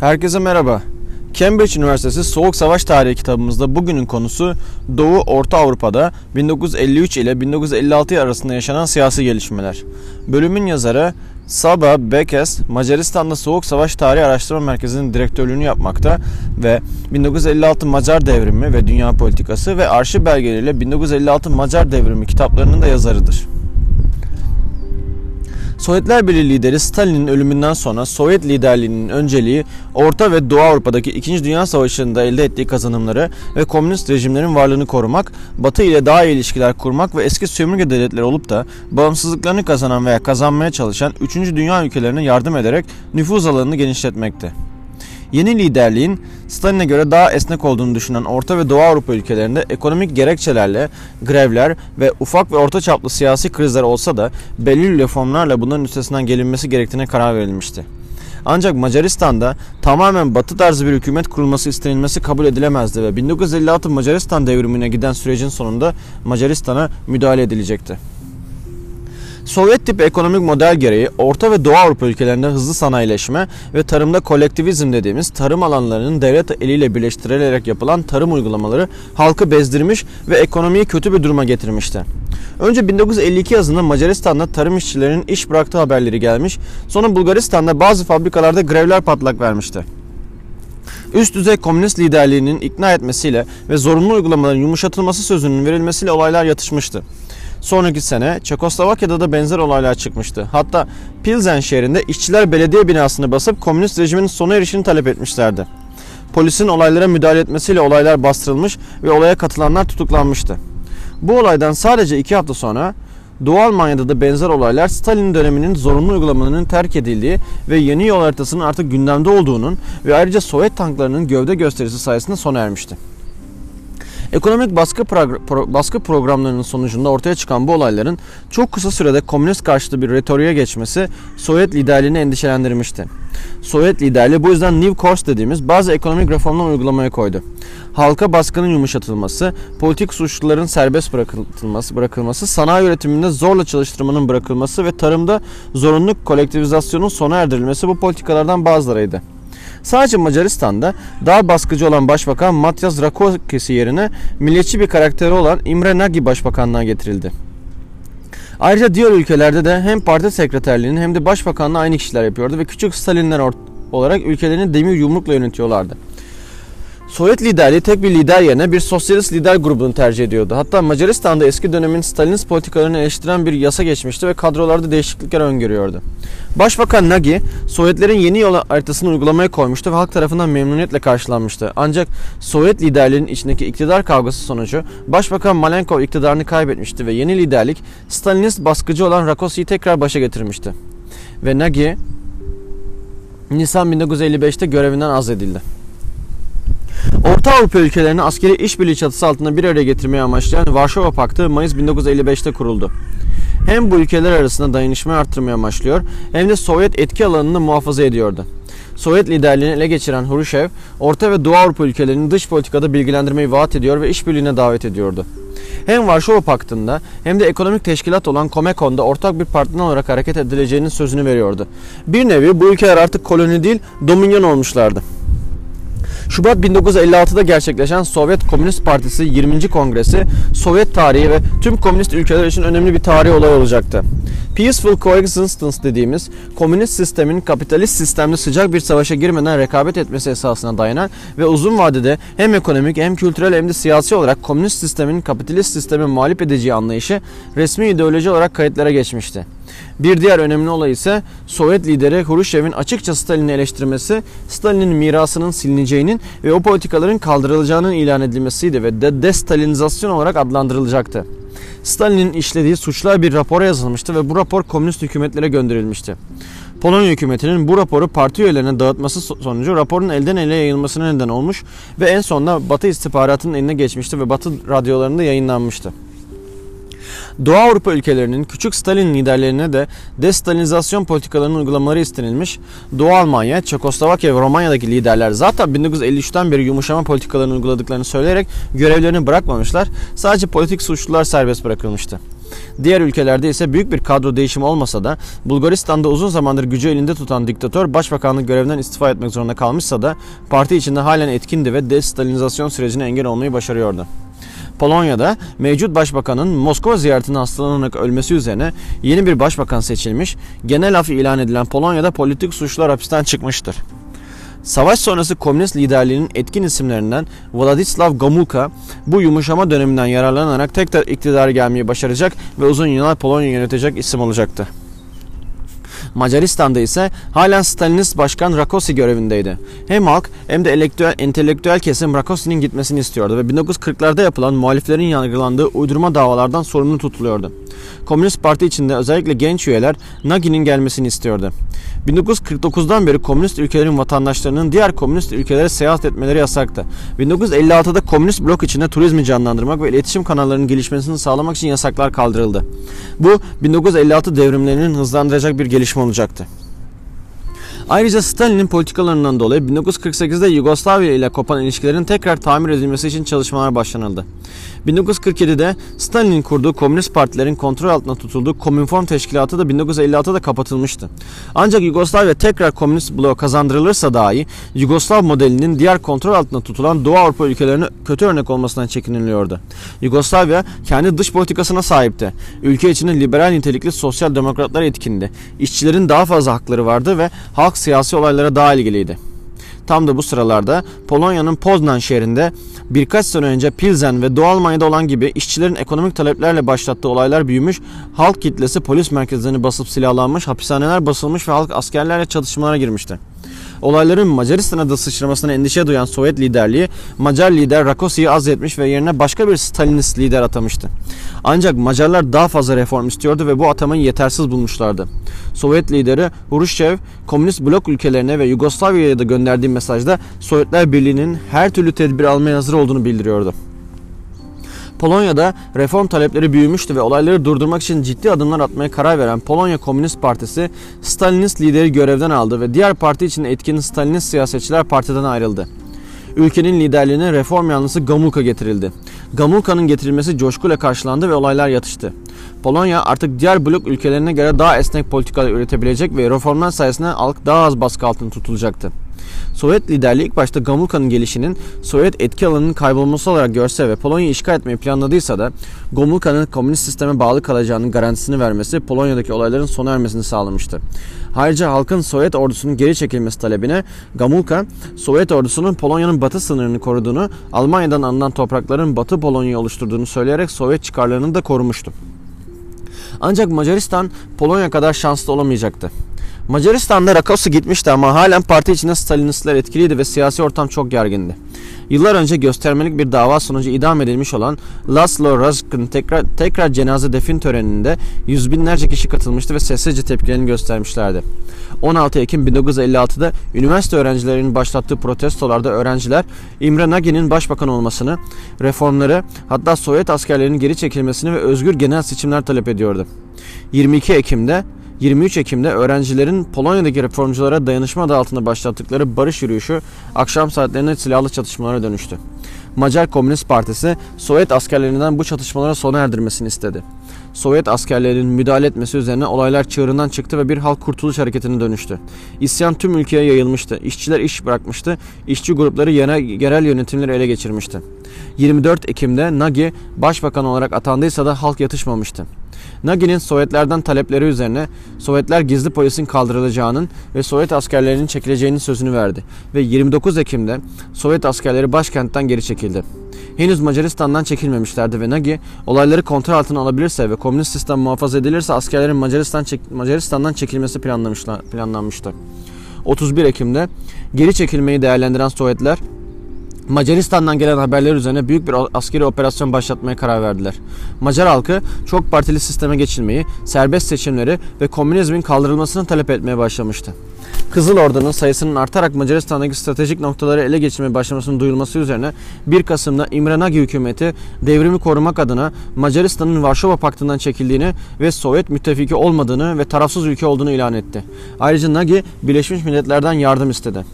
Herkese merhaba. Cambridge Üniversitesi Soğuk Savaş Tarihi kitabımızda bugünün konusu Doğu Orta Avrupa'da 1953 ile 1956 arasında yaşanan siyasi gelişmeler. Bölümün yazarı Saba Bekes, Macaristan'da Soğuk Savaş Tarihi Araştırma Merkezi'nin direktörlüğünü yapmakta ve 1956 Macar Devrimi ve Dünya Politikası ve arşiv belgeleriyle 1956 Macar Devrimi kitaplarının da yazarıdır. Sovyetler Birliği lideri Stalin'in ölümünden sonra Sovyet liderliğinin önceliği Orta ve Doğu Avrupa'daki 2. Dünya Savaşı'nda elde ettiği kazanımları ve komünist rejimlerin varlığını korumak, Batı ile daha iyi ilişkiler kurmak ve eski sömürge devletleri olup da bağımsızlıklarını kazanan veya kazanmaya çalışan 3. Dünya ülkelerine yardım ederek nüfuz alanını genişletmekte. Yeni liderliğin Stalin'e göre daha esnek olduğunu düşünen Orta ve Doğu Avrupa ülkelerinde ekonomik gerekçelerle grevler ve ufak ve orta çaplı siyasi krizler olsa da belirli reformlarla bunların üstesinden gelinmesi gerektiğine karar verilmişti. Ancak Macaristan'da tamamen batı tarzı bir hükümet kurulması istenilmesi kabul edilemezdi ve 1956 Macaristan devrimine giden sürecin sonunda Macaristan'a müdahale edilecekti. Sovyet tipi ekonomik model gereği Orta ve Doğu Avrupa ülkelerinde hızlı sanayileşme ve tarımda kolektivizm dediğimiz tarım alanlarının devlet eliyle birleştirilerek yapılan tarım uygulamaları halkı bezdirmiş ve ekonomiyi kötü bir duruma getirmişti. Önce 1952 yazında Macaristan'da tarım işçilerinin iş bıraktığı haberleri gelmiş, sonra Bulgaristan'da bazı fabrikalarda grevler patlak vermişti. Üst düzey komünist liderliğinin ikna etmesiyle ve zorunlu uygulamaların yumuşatılması sözünün verilmesiyle olaylar yatışmıştı. Sonraki sene Çekoslovakya'da da benzer olaylar çıkmıştı. Hatta Pilsen şehrinde işçiler belediye binasını basıp komünist rejimin sona erişini talep etmişlerdi. Polisin olaylara müdahale etmesiyle olaylar bastırılmış ve olaya katılanlar tutuklanmıştı. Bu olaydan sadece iki hafta sonra Doğu Almanya'da da benzer olaylar Stalin döneminin zorunlu uygulamalarının terk edildiği ve yeni yol haritasının artık gündemde olduğunun ve ayrıca Sovyet tanklarının gövde gösterisi sayesinde sona ermişti. Ekonomik baskı, pro baskı programlarının sonucunda ortaya çıkan bu olayların çok kısa sürede komünist karşıtı bir retoriğe geçmesi Sovyet liderliğini endişelendirmişti. Sovyet liderliği bu yüzden New Course dediğimiz bazı ekonomik reformlar uygulamaya koydu. Halka baskının yumuşatılması, politik suçluların serbest bırakılması, bırakılması, sanayi üretiminde zorla çalıştırmanın bırakılması ve tarımda zorunlu kolektivizasyonun sona erdirilmesi bu politikalardan bazılarıydı. Sadece Macaristan'da daha baskıcı olan Başbakan Matyas Rakokesi yerine milliyetçi bir karakteri olan Imre Nagy başbakanlığa getirildi. Ayrıca diğer ülkelerde de hem parti sekreterliğinin hem de başbakanlığı aynı kişiler yapıyordu ve küçük Stalinler olarak ülkelerini demir yumrukla yönetiyorlardı. Sovyet liderliği tek bir lider yerine bir sosyalist lider grubunu tercih ediyordu. Hatta Macaristan'da eski dönemin Stalinist politikalarını eleştiren bir yasa geçmişti ve kadrolarda değişiklikler öngörüyordu. Başbakan Nagy, Sovyetlerin yeni yol haritasını uygulamaya koymuştu ve halk tarafından memnuniyetle karşılanmıştı. Ancak Sovyet liderliğinin içindeki iktidar kavgası sonucu Başbakan Malenkov iktidarını kaybetmişti ve yeni liderlik Stalinist baskıcı olan Rakosi'yi tekrar başa getirmişti. Ve Nagy, Nisan 1955'te görevinden azledildi. Orta Avrupa ülkelerini askeri işbirliği çatısı altında bir araya getirmeye amaçlayan Varşova Paktı Mayıs 1955'te kuruldu. Hem bu ülkeler arasında dayanışmayı arttırmaya amaçlıyor hem de Sovyet etki alanını muhafaza ediyordu. Sovyet liderliğini ele geçiren Hruşev, Orta ve Doğu Avrupa ülkelerini dış politikada bilgilendirmeyi vaat ediyor ve işbirliğine davet ediyordu. Hem Varşova Paktı'nda hem de ekonomik teşkilat olan Comecon'da ortak bir partner olarak hareket edileceğinin sözünü veriyordu. Bir nevi bu ülkeler artık koloni değil, dominyon olmuşlardı. Şubat 1956'da gerçekleşen Sovyet Komünist Partisi 20. Kongresi Sovyet tarihi ve tüm komünist ülkeler için önemli bir tarihi olay olacaktı. Peaceful Coexistence dediğimiz komünist sistemin kapitalist sistemle sıcak bir savaşa girmeden rekabet etmesi esasına dayanan ve uzun vadede hem ekonomik hem kültürel hem de siyasi olarak komünist sistemin kapitalist sistemi mağlup edeceği anlayışı resmi ideoloji olarak kayıtlara geçmişti. Bir diğer önemli olay ise Sovyet lideri Hruşev'in açıkça Stalin'i eleştirmesi, Stalin'in mirasının silineceğinin ve o politikaların kaldırılacağının ilan edilmesiydi ve de destalinizasyon olarak adlandırılacaktı. Stalin'in işlediği suçlar bir rapora yazılmıştı ve bu rapor komünist hükümetlere gönderilmişti. Polonya hükümetinin bu raporu parti üyelerine dağıtması sonucu raporun elden ele yayılmasına neden olmuş ve en sonunda Batı istihbaratının eline geçmişti ve Batı radyolarında yayınlanmıştı. Doğu Avrupa ülkelerinin küçük Stalin liderlerine de destalinizasyon politikalarının uygulamaları istenilmiş. Doğu Almanya, Çekoslovakya ve Romanya'daki liderler zaten 1953'ten beri yumuşama politikalarını uyguladıklarını söyleyerek görevlerini bırakmamışlar. Sadece politik suçlular serbest bırakılmıştı. Diğer ülkelerde ise büyük bir kadro değişimi olmasa da Bulgaristan'da uzun zamandır gücü elinde tutan diktatör başbakanlık görevinden istifa etmek zorunda kalmışsa da parti içinde halen etkindi ve destalinizasyon sürecine engel olmayı başarıyordu. Polonya'da mevcut başbakanın Moskova ziyaretine hastalanarak ölmesi üzerine yeni bir başbakan seçilmiş, genel af ilan edilen Polonya'da politik suçlar hapisten çıkmıştır. Savaş sonrası komünist liderliğinin etkin isimlerinden Vladislav Gomulka bu yumuşama döneminden yararlanarak tekrar iktidara gelmeyi başaracak ve uzun yıllar Polonya yönetecek isim olacaktı. Macaristan'da ise halen Stalinist Başkan Rakosi görevindeydi. Hem halk hem de entelektüel, entelektüel kesim Rakosi'nin gitmesini istiyordu ve 1940'larda yapılan muhaliflerin yargılandığı uydurma davalardan sorumlu tutuluyordu. Komünist Parti içinde özellikle genç üyeler Nagi'nin gelmesini istiyordu. 1949'dan beri komünist ülkelerin vatandaşlarının diğer komünist ülkelere seyahat etmeleri yasaktı. 1956'da komünist blok içinde turizmi canlandırmak ve iletişim kanallarının gelişmesini sağlamak için yasaklar kaldırıldı. Bu 1956 devrimlerinin hızlandıracak bir gelişme olacaktı. Ayrıca Stalin'in politikalarından dolayı 1948'de Yugoslavya ile kopan ilişkilerin tekrar tamir edilmesi için çalışmalar başlanıldı. 1947'de Stalin'in kurduğu komünist partilerin kontrol altında tutulduğu Komünform Teşkilatı da 1956'da kapatılmıştı. Ancak Yugoslavya tekrar komünist bloğa kazandırılırsa dahi Yugoslav modelinin diğer kontrol altında tutulan Doğu Avrupa ülkelerine kötü örnek olmasından çekiniliyordu. Yugoslavya kendi dış politikasına sahipti. Ülke içinde liberal nitelikli sosyal demokratlar etkindi. İşçilerin daha fazla hakları vardı ve halk siyasi olaylara daha ilgiliydi. Tam da bu sıralarda Polonya'nın Poznan şehrinde birkaç sene önce Pilsen ve Doğu Almanya'da olan gibi işçilerin ekonomik taleplerle başlattığı olaylar büyümüş, halk kitlesi polis merkezlerini basıp silahlanmış, hapishaneler basılmış ve halk askerlerle çatışmalara girmişti. Olayların Macaristan'a da sıçramasına endişe duyan Sovyet liderliği Macar lider Rakosi'yi azletmiş ve yerine başka bir Stalinist lider atamıştı. Ancak Macarlar daha fazla reform istiyordu ve bu atamayı yetersiz bulmuşlardı. Sovyet lideri Hruşçev, komünist blok ülkelerine ve Yugoslavya'ya da gönderdiği mesajda Sovyetler Birliği'nin her türlü tedbir almaya hazır olduğunu bildiriyordu. Polonya'da reform talepleri büyümüştü ve olayları durdurmak için ciddi adımlar atmaya karar veren Polonya Komünist Partisi Stalinist lideri görevden aldı ve diğer parti için etkin Stalinist siyasetçiler partiden ayrıldı. Ülkenin liderliğine reform yanlısı Gamulka getirildi. Gamulka'nın getirilmesi coşkuyla karşılandı ve olaylar yatıştı. Polonya artık diğer blok ülkelerine göre daha esnek politikalar üretebilecek ve reformlar sayesinde halk daha az baskı altında tutulacaktı. Sovyet liderliği ilk başta Gamulka'nın gelişinin Sovyet etki alanının kaybolması olarak görse ve Polonya'yı işgal etmeyi planladıysa da Gomulka'nın komünist sisteme bağlı kalacağının garantisini vermesi Polonya'daki olayların sona ermesini sağlamıştı. Ayrıca halkın Sovyet ordusunun geri çekilmesi talebine Gamulka, Sovyet ordusunun Polonya'nın batı sınırını koruduğunu, Almanya'dan alınan toprakların batı Polonya'yı oluşturduğunu söyleyerek Sovyet çıkarlarını da korumuştu. Ancak Macaristan Polonya kadar şanslı olamayacaktı. Macaristan'da Rakosu gitmişti ama halen parti içinde Stalinistler etkiliydi ve siyasi ortam çok gergindi. Yıllar önce göstermelik bir dava sonucu idam edilmiş olan Laszlo Razk'ın tekrar, tekrar cenaze defin töreninde yüz binlerce kişi katılmıştı ve sessizce tepkilerini göstermişlerdi. 16 Ekim 1956'da üniversite öğrencilerinin başlattığı protestolarda öğrenciler İmre Nagi'nin başbakan olmasını, reformları hatta Sovyet askerlerinin geri çekilmesini ve özgür genel seçimler talep ediyordu. 22 Ekim'de 23 Ekim'de öğrencilerin Polonya'daki reformculara dayanışma adı altında başlattıkları barış yürüyüşü akşam saatlerinde silahlı çatışmalara dönüştü. Macar Komünist Partisi Sovyet askerlerinden bu çatışmalara sona erdirmesini istedi. Sovyet askerlerinin müdahale etmesi üzerine olaylar çığırından çıktı ve bir halk kurtuluş hareketine dönüştü. İsyan tüm ülkeye yayılmıştı. İşçiler iş bırakmıştı. İşçi grupları yerel, yönetimleri ele geçirmişti. 24 Ekim'de Nagy başbakan olarak atandıysa da halk yatışmamıştı. Nagi'nin Sovyetlerden talepleri üzerine Sovyetler gizli polisin kaldırılacağının ve Sovyet askerlerinin çekileceğinin sözünü verdi ve 29 Ekim'de Sovyet askerleri başkentten geri çekildi. Henüz Macaristan'dan çekilmemişlerdi ve Nagy olayları kontrol altına alabilirse ve komünist sistem muhafaza edilirse askerlerin Macaristan çek Macaristan'dan çekilmesi planlanmıştı. 31 Ekim'de geri çekilmeyi değerlendiren Sovyetler Macaristan'dan gelen haberler üzerine büyük bir askeri operasyon başlatmaya karar verdiler. Macar halkı çok partili sisteme geçilmeyi, serbest seçimleri ve komünizmin kaldırılmasını talep etmeye başlamıştı. Kızıl Ordu'nun sayısının artarak Macaristan'daki stratejik noktaları ele geçirmeye başlamasının duyulması üzerine 1 Kasım'da İmre Nagy hükümeti devrimi korumak adına Macaristan'ın Varşova Paktı'ndan çekildiğini ve Sovyet müttefiki olmadığını ve tarafsız ülke olduğunu ilan etti. Ayrıca Nagy Birleşmiş Milletler'den yardım istedi.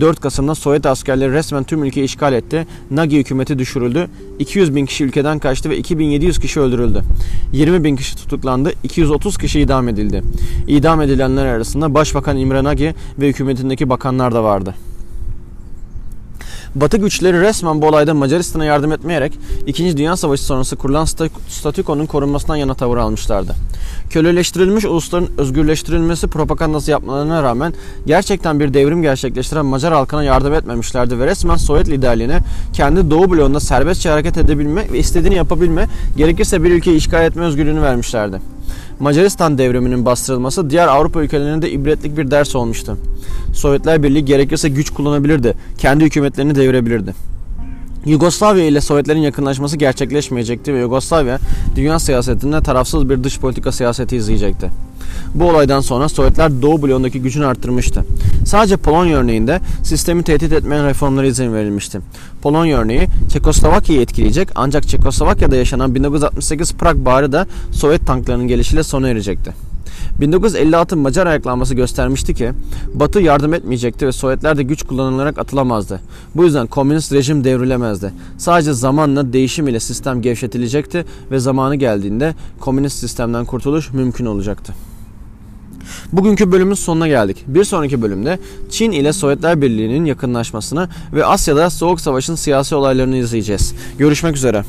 4 Kasım'da Sovyet askerleri resmen tüm ülkeyi işgal etti. Nagi hükümeti düşürüldü. 200 bin kişi ülkeden kaçtı ve 2700 kişi öldürüldü. 20 bin kişi tutuklandı. 230 kişi idam edildi. İdam edilenler arasında Başbakan İmre Nagy ve hükümetindeki bakanlar da vardı. Batı güçleri resmen bu olayda Macaristan'a yardım etmeyerek 2. Dünya Savaşı sonrası kurulan statükonun korunmasından yana tavır almışlardı. Köleleştirilmiş ulusların özgürleştirilmesi propagandası yapmalarına rağmen gerçekten bir devrim gerçekleştiren Macar halkına yardım etmemişlerdi ve resmen Sovyet liderliğine kendi Doğu bloğunda serbestçe hareket edebilme ve istediğini yapabilme, gerekirse bir ülkeyi işgal etme özgürlüğünü vermişlerdi. Macaristan devriminin bastırılması diğer Avrupa ülkelerine de ibretlik bir ders olmuştu. Sovyetler Birliği gerekirse güç kullanabilirdi, kendi hükümetlerini devirebilirdi. Yugoslavya ile Sovyetlerin yakınlaşması gerçekleşmeyecekti ve Yugoslavya dünya siyasetinde tarafsız bir dış politika siyaseti izleyecekti. Bu olaydan sonra Sovyetler Doğu bloğundaki gücünü arttırmıştı. Sadece Polonya örneğinde sistemi tehdit etmeyen reformlara izin verilmişti. Polonya örneği Çekoslovakya'yı etkileyecek ancak Çekoslovakya'da yaşanan 1968 Prag Baharı da Sovyet tanklarının gelişiyle sona erecekti. 1956 Macar ayaklanması göstermişti ki Batı yardım etmeyecekti ve Sovyetler de güç kullanılarak atılamazdı. Bu yüzden komünist rejim devrilemezdi. Sadece zamanla değişim ile sistem gevşetilecekti ve zamanı geldiğinde komünist sistemden kurtuluş mümkün olacaktı. Bugünkü bölümün sonuna geldik. Bir sonraki bölümde Çin ile Sovyetler Birliği'nin yakınlaşmasını ve Asya'da Soğuk Savaş'ın siyasi olaylarını izleyeceğiz. Görüşmek üzere.